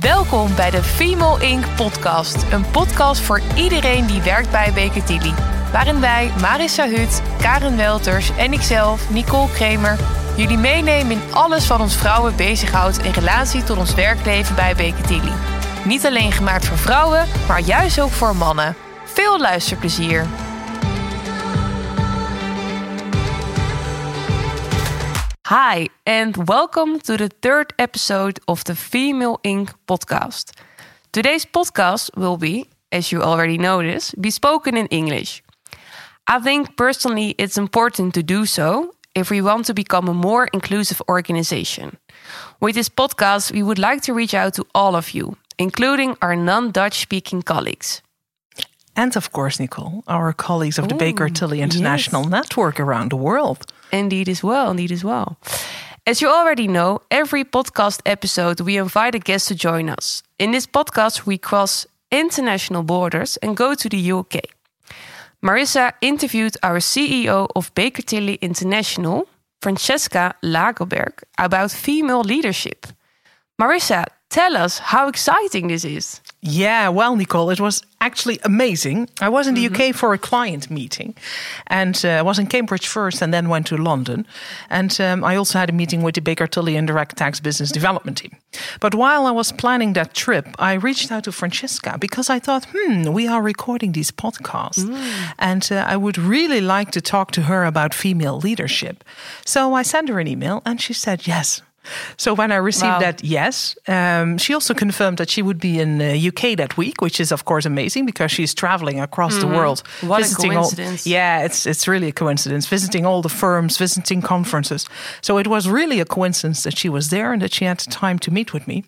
Welkom bij de Female Inc. podcast. Een podcast voor iedereen die werkt bij Baker. Waarin wij, Marissa Hut, Karen Welters en ikzelf, Nicole Kremer, jullie meenemen in alles wat ons vrouwen bezighoudt in relatie tot ons werkleven bij Baker. Niet alleen gemaakt voor vrouwen, maar juist ook voor mannen. Veel luisterplezier. Hi, and welcome to the third episode of the Female Inc. podcast. Today's podcast will be, as you already noticed, be spoken in English. I think personally it's important to do so if we want to become a more inclusive organization. With this podcast, we would like to reach out to all of you, including our non Dutch speaking colleagues. And of course, Nicole, our colleagues of the Baker Tilly International yes. Network around the world. Indeed, as well. Indeed, as well. As you already know, every podcast episode we invite a guest to join us. In this podcast, we cross international borders and go to the UK. Marisa interviewed our CEO of Baker Tilly International, Francesca Lagerberg, about female leadership. Marisa, tell us how exciting this is. Yeah, well, Nicole, it was actually amazing. I was in the Mm-hmm. UK for a client meeting and uh, I was in Cambridge first and then went to London. And um, I also had a meeting with the Baker Tilly Indirect Tax Business Development Team. But while I was planning that trip, I reached out to Francesca because I thought, hmm, we are recording these podcasts. Mm. And uh, I would really like to talk to her about female leadership. So I sent her an email and she said yes. So when I received Wow. that yes, um, she also confirmed that she would be in uh, UK that week, which is of course amazing because she's traveling across the world, Mm-hmm. What a all. coincidence. Yeah, it's it's really a coincidence. Visiting all the firms, visiting conferences. So it was really a coincidence that she was there and that she had time to meet with me.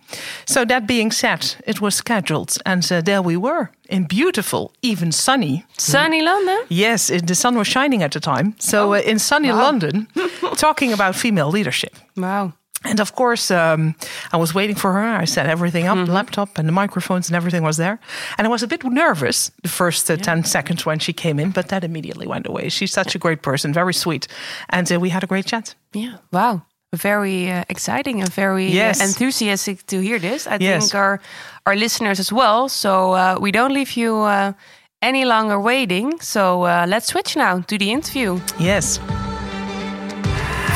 So that being said, it was scheduled, and uh, there we were in beautiful, even sunny. Sunny London? Yes, it, the sun was shining at the time. So uh, in sunny London, talking about female leadership. Wow. And of course, um, I was waiting for her. I set everything up, laptop and the microphones and everything was there. And I was a bit nervous the first uh, 10 seconds when she came in, but that immediately went away. She's such a great person, very sweet. And uh, we had a great chat. Yeah. Wow. Very uh, exciting and very uh, Yes. enthusiastic to hear this. I Yes. think our our listeners as well. So uh, we don't leave you uh, any longer waiting. So uh, let's switch now to the interview. Yes.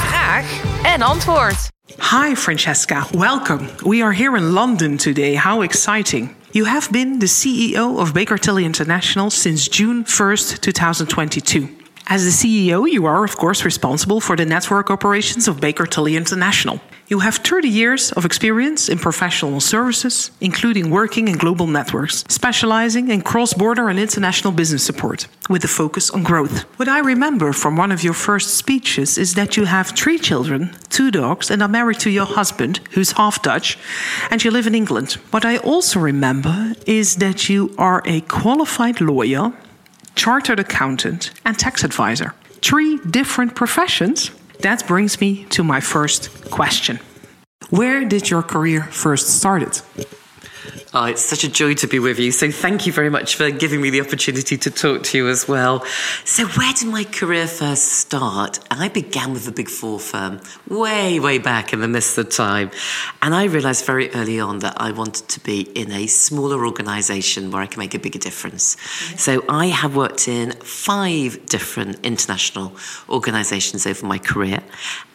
Vraag en antwoord. Hi, Francesca. Welcome. We are here in London today. How exciting. You have been the CEO of Baker Tilly International since June 1st, 2022. As the CEO, you are, of course, responsible for the network operations of Baker Tilly International. You have 30 years of experience in professional services, including working in global networks, specializing in cross border and international business support, with a focus on growth. What I remember from one of your first speeches is that you have three children, two dogs, and are married to your husband, who's half Dutch, and you live in England. What I also remember is that you are a qualified lawyer, chartered accountant, and tax advisor. Three different professions. That brings me to my first question. Where did your career first started? Oh, it's such a joy to be with you. So thank you very much for giving me the opportunity to talk to you as well. So where did my career first start? I began with a big four firm way, way back in the midst of time. And I realized very early on that I wanted to be in a smaller organization where I can make a bigger difference. So I have worked in five different international organizations over my career.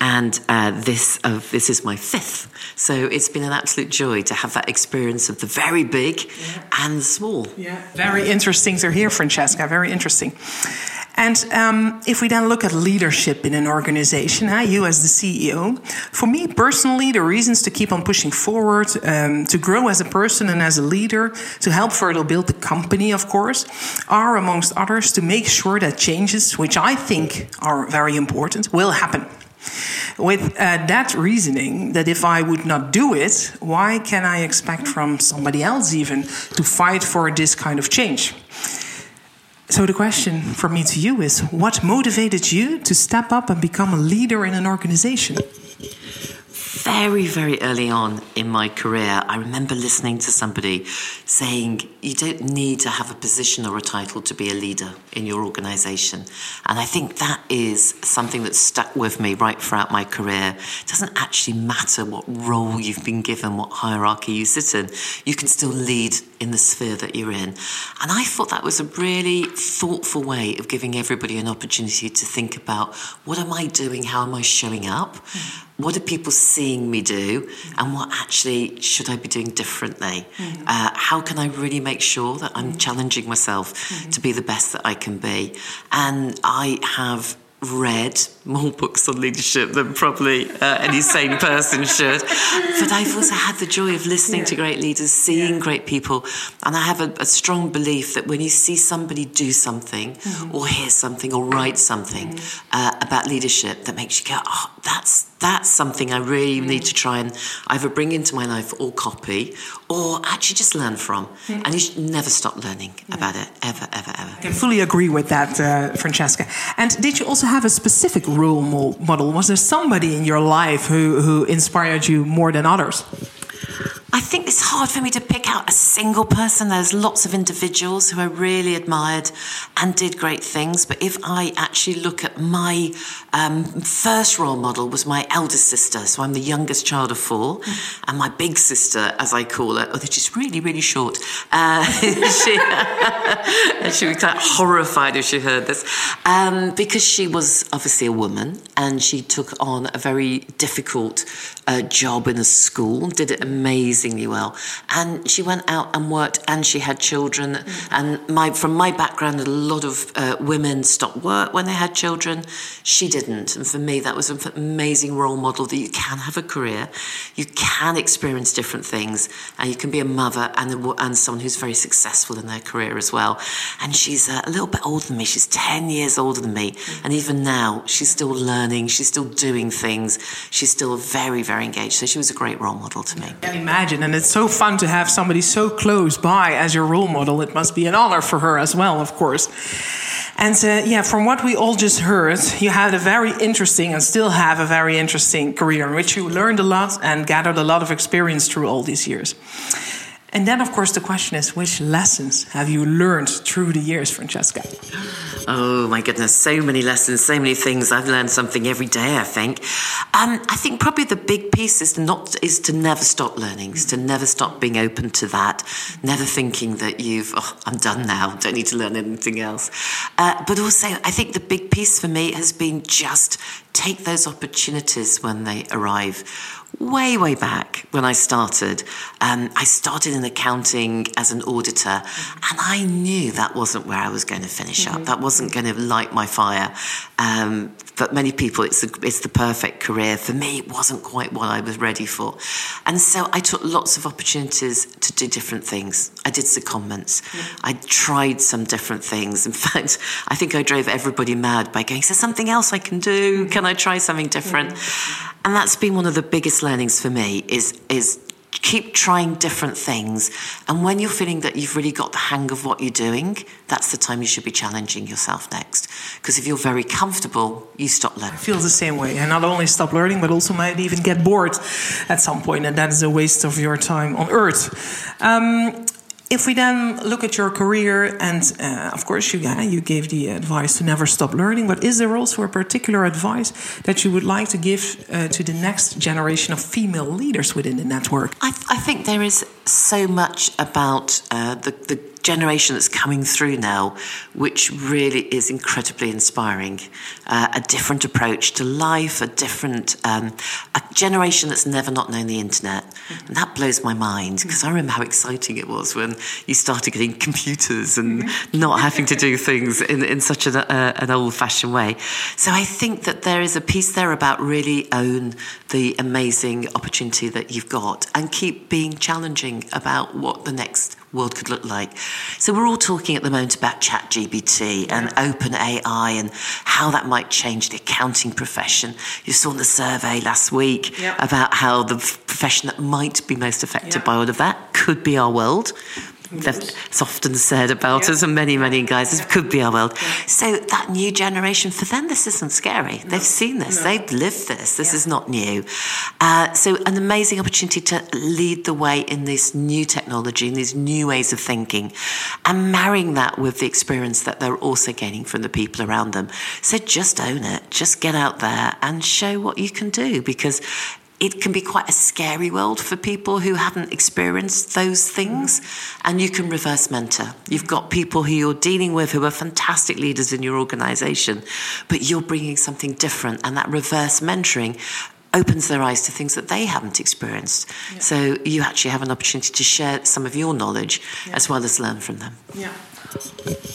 And uh, this, uh, this is my fifth. So it's been an absolute joy to have that experience of the very big and the small. Yeah, very interesting to hear, Francesca. Very interesting. And um, if we then look at leadership in an organization, huh, you as the CEO, for me personally, the reasons to keep on pushing forward, um, to grow as a person and as a leader, to help further build the company, of course, are amongst others to make sure that changes, which I think are very important, will happen with uh, that reasoning that if I would not do it, why can I expect from somebody else even to fight for this kind of change? So the question from me to you is what motivated you to step up and become a leader in an organization? Very, very early on in my career, I remember listening to somebody saying, You don't need to have a position or a title to be a leader in your organization. And I think that is something that stuck with me right throughout my career. It doesn't actually matter what role you've been given, what hierarchy you sit in, you can still lead in the sphere that you're in. And I thought that was a really thoughtful way of giving everybody an opportunity to think about what am I doing? How am I showing up? Mm. What are people seeing me do? And what actually should I be doing differently? Mm. Uh, how can I really make sure that I'm challenging myself mm. to be the best that I can be? And I have read more books on leadership than probably uh, any sane person should. But I've also had the joy of listening yeah. to great leaders, seeing yeah. great people. And I have a, a, strong belief that when you see somebody do something mm-hmm. or hear something or write something mm-hmm. uh, about leadership that makes you go, oh, that's that's something I really mm-hmm. need to try and either bring into my life or copy or actually just learn from. Mm-hmm. And you should never stop learning about it, ever, ever, ever. I can fully agree with that, uh, Francesca. And did you also have a specific role model? Was there somebody in your life who, who inspired you more than others? I think it's hard for me to pick out a single person. There's lots of individuals who I really admired and did great things. But if I actually look at my um, first role model was my eldest sister. So I'm the youngest child of four. And my big sister, as I call her, although she's really, really short, uh, she, would be quite horrified if she heard this. Um, because she was obviously a woman and she took on a very difficult uh, job in a school, did it amazing amazingly well. And she went out and worked, and she had children. Mm. And my, from my background, a lot of uh, women stopped work when they had children. She didn't. And for me, that was an amazing role model that you can have a career, you can experience different things, and you can be a mother and, a, and someone who's very successful in their career as well. And she's uh, a little bit older than me. She's 10 years older than me. Mm. And even now, she's still learning, she's still doing things, she's still very, very engaged. So she was a great role model to me. Imagine imagine. And it's so fun to have somebody so close by as your role model. It must be an honor for her as well, of course. And uh, yeah, from what we all just heard, you had a very interesting and still have a very interesting career in which you learned a lot and gathered a lot of experience through all these years. And then, of course, the question is which lessons have you learned through the years, Francesca? Oh, my goodness, so many lessons, so many things. I've learned something every day, I think. Um, I think probably the big piece is not, is to never stop learning, is to never stop being open to that, never thinking that you've, oh, I'm done now, don't need to learn anything else. Uh, but also, I think the big piece for me has been just take those opportunities when they arrive way, way back when I started, um, I started in accounting as an auditor, and I knew that wasn't where I was going to finish mm-hmm. up. That wasn't going to light my fire. Um, but many people, it's, a, it's the perfect career. For me, it wasn't quite what I was ready for. And so I took lots of opportunities to do different things. I did secondments. Mm-hmm. I tried some different things. In fact, I think I drove everybody mad by going, is there something else I can do? Can I try something different? Mm-hmm. And that's been one of the biggest learnings for me is, is keep trying different things. And when you're feeling that you've really got the hang of what you're doing, that's the time you should be challenging yourself next. Because if you're very comfortable, you stop learning. I feel the same way. And not only stop learning, but also might even get bored at some point, and that is a waste of your time on earth. Um, if we then look at your career, and uh, of course, you, uh, you gave the advice to never stop learning, but is there also a particular advice that you would like to give uh, to the next generation of female leaders within the network? I, th I think there is so much about uh, the, the generation that's coming through now, which really is incredibly inspiring. Uh, a different approach to life, a different, um, a generation that's never not known the internet. Mm-hmm. And that blows my mind because I remember how exciting it was when you started getting computers and mm-hmm. not having to do things in, in such an, uh, an old fashioned way. So I think that there is a piece there about really own the amazing opportunity that you've got and keep being challenging about what the next world could look like. So we're all talking at the moment about ChatGPT and open AI and how that might change the accounting profession. You saw in the survey last week yep. about how the profession that might be most affected yep. by all of that could be our world. It's often said about yeah. us and many, many guys. This could be our world. So that new generation, for them, this isn't scary. No. They've seen this. No. They've lived this. This yeah. is not new. Uh, so an amazing opportunity to lead the way in this new technology, in these new ways of thinking, and marrying that with the experience that they're also gaining from the people around them. So just own it. Just get out there and show what you can do because it can be quite a scary world for people who haven't experienced those things. And you can reverse mentor. You've got people who you're dealing with who are fantastic leaders in your organization, but you're bringing something different. And that reverse mentoring opens their eyes to things that they haven't experienced. Yeah. So you actually have an opportunity to share some of your knowledge yeah. as well as learn from them. Yeah.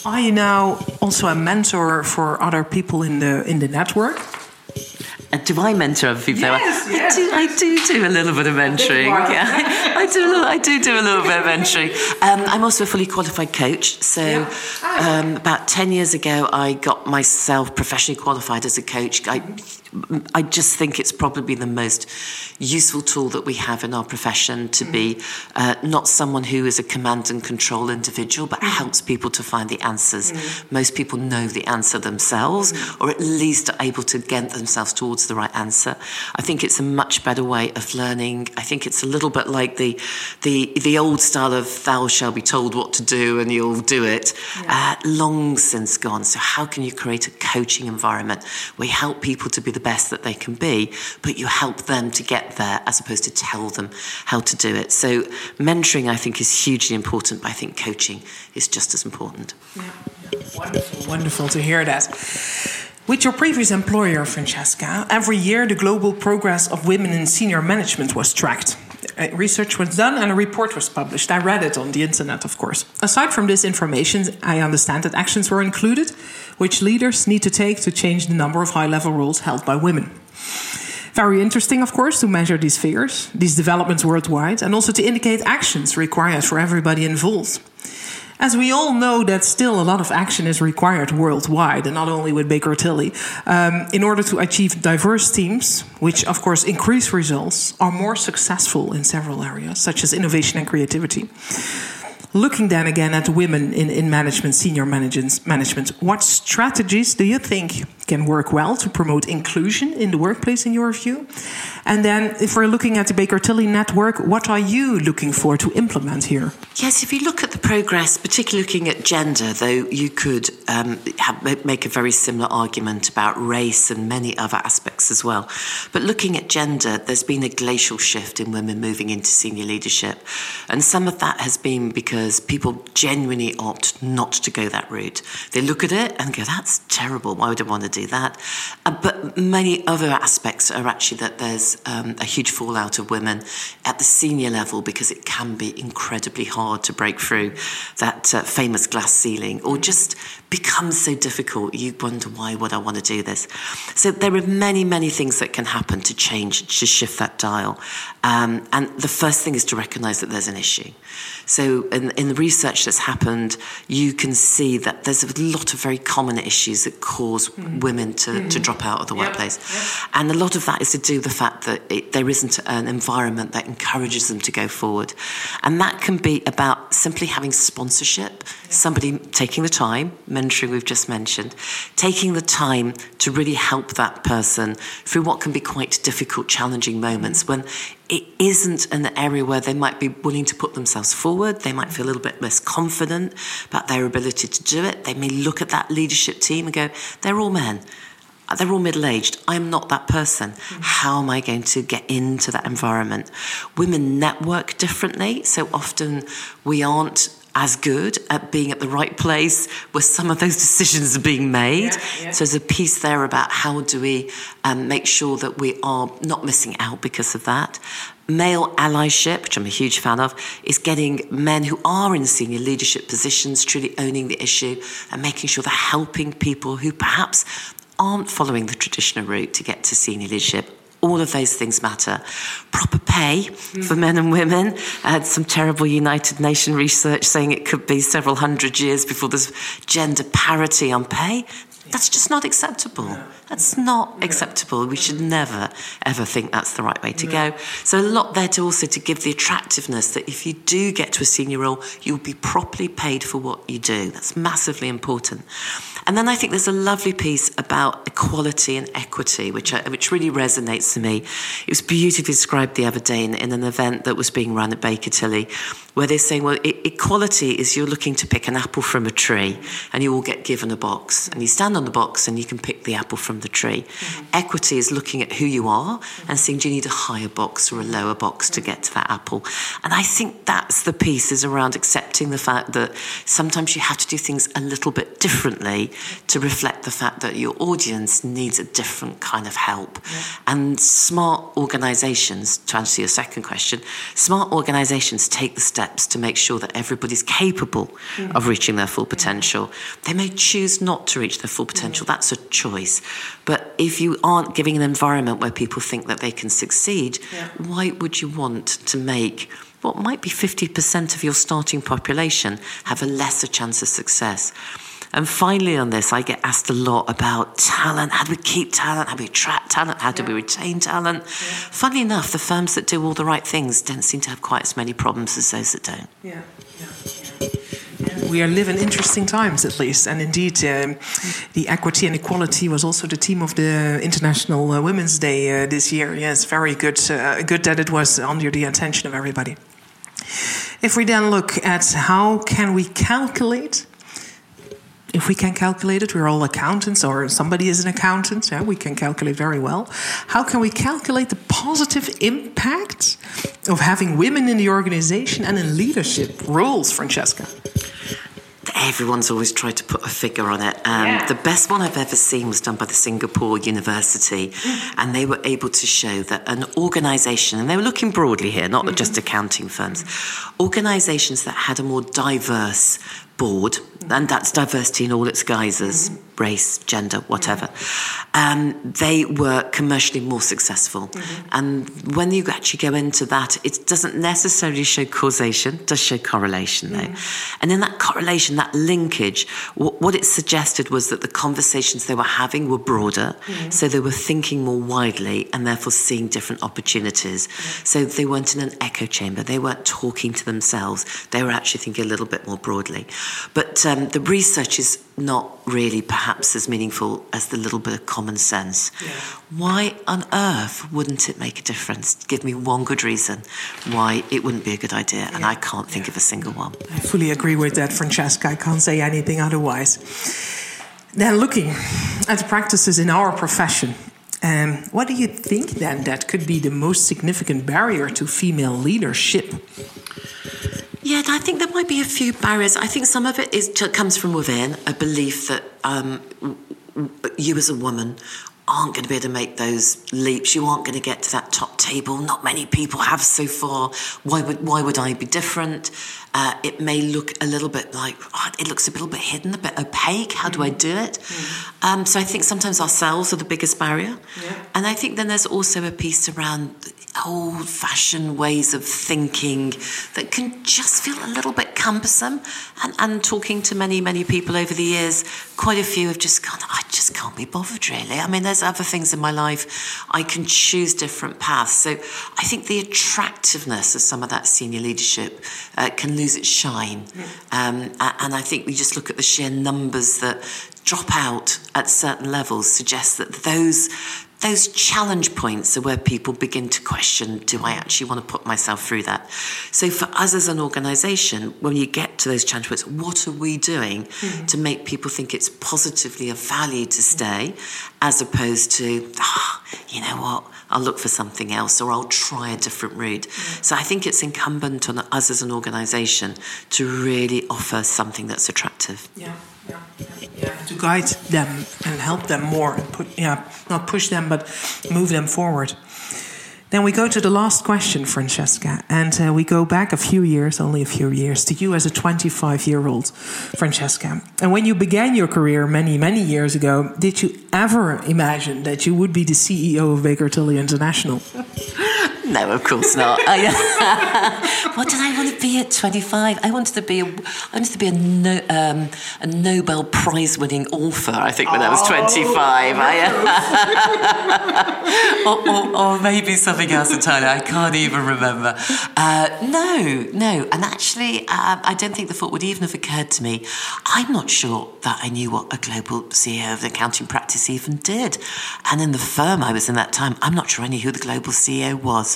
Are you now also a mentor for other people in the in the network? Do I mentor other people? Yes, yes. I, do, I do do a little bit of mentoring. Yeah, I do. A little, I do do a little bit of mentoring. Um, I'm also a fully qualified coach. So, yeah. um, about ten years ago, I got myself professionally qualified as a coach. I I just think it's probably the most useful tool that we have in our profession to be uh, not someone who is a command and control individual, but helps people to find the answers. Most people know the answer themselves, or at least are able to get themselves towards the right answer. I think it's a much better way of learning. I think it's a little bit like the the the old style of "thou shall be told what to do and you'll do it," yeah. uh, long since gone. So how can you create a coaching environment where you help people to be the best that they can be, but you help them to get there as opposed to tell them how to do it. So, mentoring, I think, is hugely important, but I think coaching is just as important. Yeah. Wonderful, wonderful to hear that. With your previous employer, Francesca, every year the global progress of women in senior management was tracked. Uh, research was done and a report was published. I read it on the internet, of course. Aside from this information, I understand that actions were included which leaders need to take to change the number of high level roles held by women. Very interesting, of course, to measure these figures, these developments worldwide, and also to indicate actions required for everybody involved. As we all know that still a lot of action is required worldwide, and not only with Baker Tilly, um, in order to achieve diverse teams, which of course increase results, are more successful in several areas, such as innovation and creativity. Looking then again at women in, in management, senior management, what strategies do you think can work well to promote inclusion in the workplace in your view? And then, if we're looking at the Baker Tilly network, what are you looking for to implement here? Yes, if you look at the progress, particularly looking at gender, though you could um, have, make a very similar argument about race and many other aspects as well. But looking at gender, there's been a glacial shift in women moving into senior leadership. And some of that has been because people genuinely opt not to go that route. They look at it and go, that's terrible. Why would I want to do that. Uh, but many other aspects are actually that there's um, a huge fallout of women at the senior level because it can be incredibly hard to break through that uh, famous glass ceiling or just becomes so difficult. You wonder why would I want to do this? So there are many, many things that can happen to change, to shift that dial. Um, and the first thing is to recognize that there's an issue. So, in, in, the research that's happened, you can see that there's a lot of very common issues that cause mm. women to, mm. to drop out of the yep. workplace. Yep. And a lot of that is to do with the fact that it, there isn't an environment that encourages them to go forward. And that can be about simply having sponsorship, yep. somebody taking the time, we've just mentioned, taking the time to really help that person through what can be quite difficult, challenging moments when it isn't an area where they might be willing to put themselves forward. They might feel a little bit less confident about their ability to do it. They may look at that leadership team and go, they're all men. They're all middle aged. I'm not that person. Mm-hmm. How am I going to get into that environment? Women network differently. So often we aren't as good at being at the right place where some of those decisions are being made. Yeah, yeah. So there's a piece there about how do we um, make sure that we are not missing out because of that. Male allyship, which I'm a huge fan of, is getting men who are in senior leadership positions truly owning the issue and making sure they're helping people who perhaps aren't following the traditional route to get to senior leadership all of those things matter. Proper pay mm. for men and women. I had some terrible United Nations research saying it could be several hundred years before there's gender parity on pay. That's just not acceptable. That's not acceptable. We should never, ever think that's the right way to go. So a lot there to also to give the attractiveness that if you do get to a senior role, you'll be properly paid for what you do. That's massively important. And then I think there's a lovely piece about equality and equity, which, I, which really resonates to me. It was beautifully described the other day in, in an event that was being run at Baker Tilly, where they're saying, well, equality is you're looking to pick an apple from a tree and you all get given a box. And you stand on the box and you can pick the apple from the tree. Mm-hmm. Equity is looking at who you are and saying, do you need a higher box or a lower box to get to that apple? And I think that's the piece is around accepting the fact that sometimes you have to do things a little bit differently to reflect the fact that your audience needs a different kind of help. Yeah. And smart organizations, to answer your second question, smart organizations take the steps to make sure that everybody's capable mm-hmm. of reaching their full potential. They may choose not to reach their full potential, mm-hmm. that's a choice. But if you aren't giving an environment where people think that they can succeed, yeah. why would you want to make what might be 50% of your starting population have a lesser chance of success? And finally, on this, I get asked a lot about talent. How do we keep talent? How do we attract talent? How do yeah. we retain talent? Yeah. Funnily enough, the firms that do all the right things don't seem to have quite as many problems as those that don't. Yeah, yeah, we are living interesting times, at least. And indeed, um, the equity and equality was also the theme of the International uh, Women's Day uh, this year. Yes, very good. Uh, good that it was under the attention of everybody. If we then look at how can we calculate if we can calculate it, we're all accountants, or somebody is an accountant, yeah, we can calculate very well. How can we calculate the positive impact of having women in the organization and in leadership roles, Francesca? Everyone's always tried to put a figure on it. Um, yeah. The best one I've ever seen was done by the Singapore University, and they were able to show that an organisation, and they were looking broadly here, not mm-hmm. just accounting firms, organisations that had a more diverse board, and that's diversity in all its guises mm-hmm. race, gender, whatever. Um, they were commercially more successful. Mm-hmm. And when you actually go into that, it doesn't necessarily show causation, it does show correlation though. Mm-hmm. And in that correlation, that linkage, w- what it suggested was that the conversations they were having were broader, mm-hmm. so they were thinking more widely and therefore seeing different opportunities. So they weren't in an echo chamber, they weren't talking to themselves, they were actually thinking a little bit more broadly. But um, the research is not really perhaps as meaningful as the little bit of common sense. Yeah. Why on earth wouldn't it make a difference? Give me one good reason why it wouldn't be a good idea, yeah. and I can't think yeah. of a single one. I fully agree with that, Francesca. I can't say anything otherwise. Then, looking at the practices in our profession, um, what do you think then that could be the most significant barrier to female leadership? Yeah, I think there might be a few barriers. I think some of it is comes from within a belief that um, you as a woman aren't going to be able to make those leaps. You aren't going to get to that top table. Not many people have so far. Why would why would I be different? Uh, it may look a little bit like oh, it looks a little bit hidden, a bit opaque. How do I do it? Mm. Um, so I think sometimes ourselves are the biggest barrier, yeah. and I think then there's also a piece around old fashioned ways of thinking that can just feel a little bit cumbersome. And, and talking to many, many people over the years, quite a few have just gone, I just can't be bothered really. I mean, there's other things in my life. I can choose different paths. So I think the attractiveness of some of that senior leadership uh, can lose its shine. Um, and I think we just look at the sheer numbers that drop out at certain levels suggests that those those challenge points are where people begin to question do I actually want to put myself through that? So, for us as an organization, when you get to those challenge points, what are we doing mm-hmm. to make people think it's positively of value to stay as opposed to, oh, you know what, I'll look for something else or I'll try a different route? Mm-hmm. So, I think it's incumbent on us as an organization to really offer something that's attractive. Yeah yeah, yeah, to guide them and help them more and put yeah not push them but move them forward. Then we go to the last question francesca and uh, we go back a few years only a few years to you as a 25 year old francesca. And when you began your career many many years ago did you ever imagine that you would be the ceo of baker tilly international No, of course not. What did I want to be at 25? I wanted to be a, I wanted to be a, no, um, a Nobel Prize winning author, I think, when I was 25. I, or, or, or, maybe something else entirely. I can't even remember. Uh, no, no. And actually, uh, I don't think the thought would even have occurred to me. I'm not sure that I knew what a global CEO of the accounting practice even did. And in the firm I was in that time, I'm not sure I knew who the global CEO was.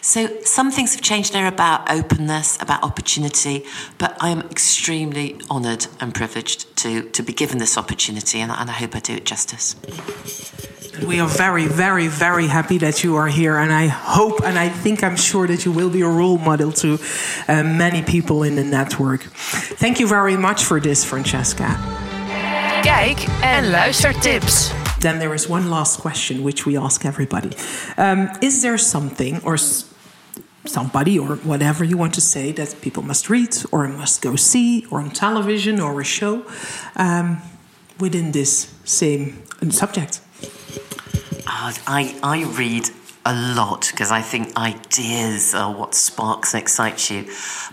So some things have changed there about openness, about opportunity, but I am extremely honoured and privileged to, to be given this opportunity, and, and I hope I do it justice. We are very, very, very happy that you are here, and I hope and I think I'm sure that you will be a role model to uh, many people in the network. Thank you very much for this, Francesca. Kijk en luistertips. Then there is one last question which we ask everybody. Um, is there something or somebody or whatever you want to say that people must read or must go see or on television or a show um, within this same subject? Uh, I, I read a lot because I think ideas are what sparks and excites you.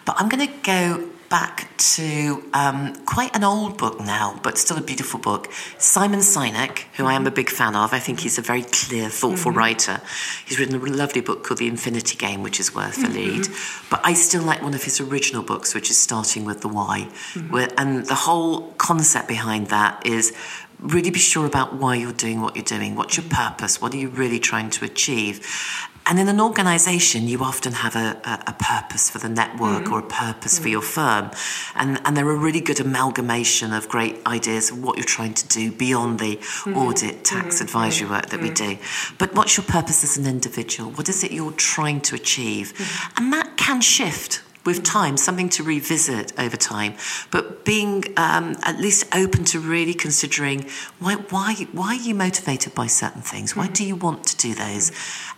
But I'm going to go back to um, quite an old book now, but still a beautiful book. Simon Sinek, who I am a big fan of. I think he's a very clear, thoughtful mm-hmm. writer. He's written a lovely book called The Infinity Game, which is worth mm-hmm. a read. But I still like one of his original books, which is Starting with the Why. Mm-hmm. Where, and the whole concept behind that is really be sure about why you're doing what you're doing. What's your purpose? What are you really trying to achieve? And in an organization, you often have a, a, a purpose for the network mm. or a purpose mm. for your firm. And, and they're a really good amalgamation of great ideas of what you're trying to do beyond the mm. audit, tax, mm-hmm. advisory work that we mm. do. But what's your purpose as an individual? What is it you're trying to achieve? And that can shift with time, something to revisit over time, but being um, at least open to really considering why, why, why are you motivated by certain things? Why do you want to do those?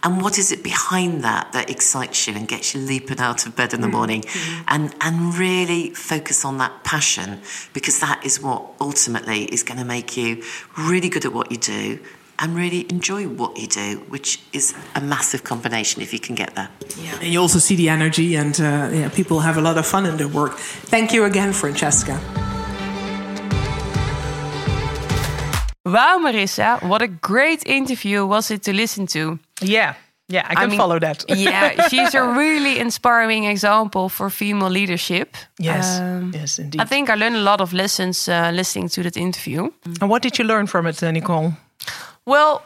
And what is it behind that that excites you and gets you leaping out of bed in the morning? And, and really focus on that passion because that is what ultimately is going to make you really good at what you do and really enjoy what you do, which is a massive combination if you can get there. Yeah. And you also see the energy, and uh, yeah, people have a lot of fun in their work. Thank you again, Francesca. Wow, Marisa, what a great interview was it to listen to. Yeah, yeah, I can I mean, follow that. yeah, she's a really inspiring example for female leadership. Yes, um, yes, indeed. I think I learned a lot of lessons uh, listening to that interview. And what did you learn from it, Nicole? Well,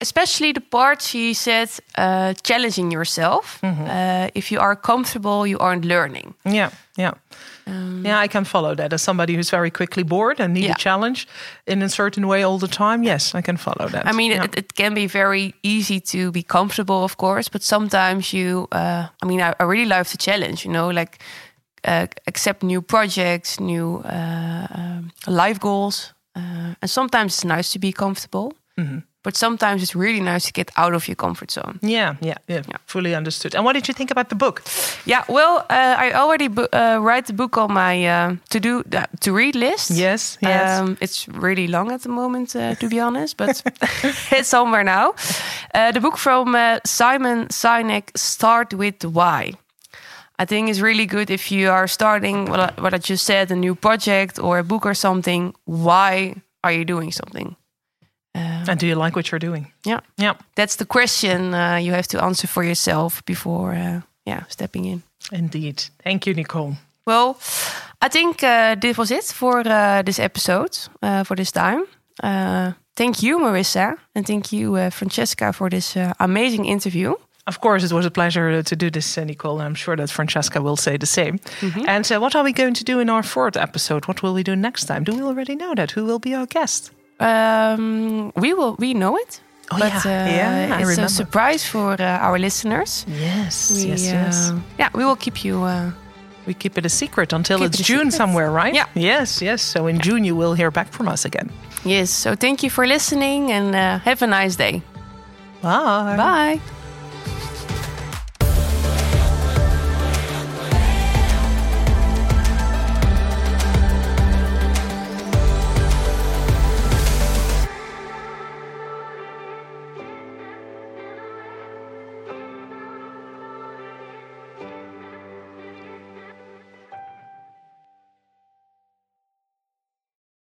especially the part she said uh, challenging yourself. Mm -hmm. uh, if you are comfortable, you aren't learning. Yeah, yeah. Um, yeah, I can follow that. As somebody who's very quickly bored and need yeah. a challenge in a certain way all the time, yes, I can follow that. I mean, yeah. it, it, can be very easy to be comfortable, of course, but sometimes you, uh, I mean, I, I, really love the challenge, you know, like uh, accept new projects, new uh, um, life goals. Uh, and sometimes it's nice to be comfortable. Mm-hmm. But sometimes it's really nice to get out of your comfort zone. Yeah, yeah, yeah, yeah. Fully understood. And what did you think about the book? Yeah, well, uh, I already bu- uh, write the book on my uh, to do uh, to read list. Yes, yes. Um, it's really long at the moment, uh, to be honest, but it's somewhere now. Uh, the book from Simon Sinek, Start with Why. I think is really good if you are starting what I, what I just said, a new project or a book or something. Why are you doing something? Um, and do you like what you're doing? Yeah, yeah. That's the question uh, you have to answer for yourself before, uh, yeah, stepping in. Indeed. Thank you, Nicole. Well, I think uh, this was it for uh, this episode uh, for this time. Uh, thank you, Marisa, and thank you, Francesca, for this amazing interview. Of course, it was a pleasure to do this, Nicole. I'm sure that Francesca will say the same. Mm -hmm. And what are we going to do in our fourth episode? What will we do next time? Do we already know that? Who will be our guest? Um, we will. We know it. Oh, but yeah, uh, yeah it's a surprise for uh, our listeners. Yes, we, yes, yes. Uh, yeah, we will keep you. Uh, we keep it a secret until it's June somewhere, right? Yeah. Yes, yes. So in June you will hear back from us again. Yes. So thank you for listening and uh, have a nice day. Bye. Bye.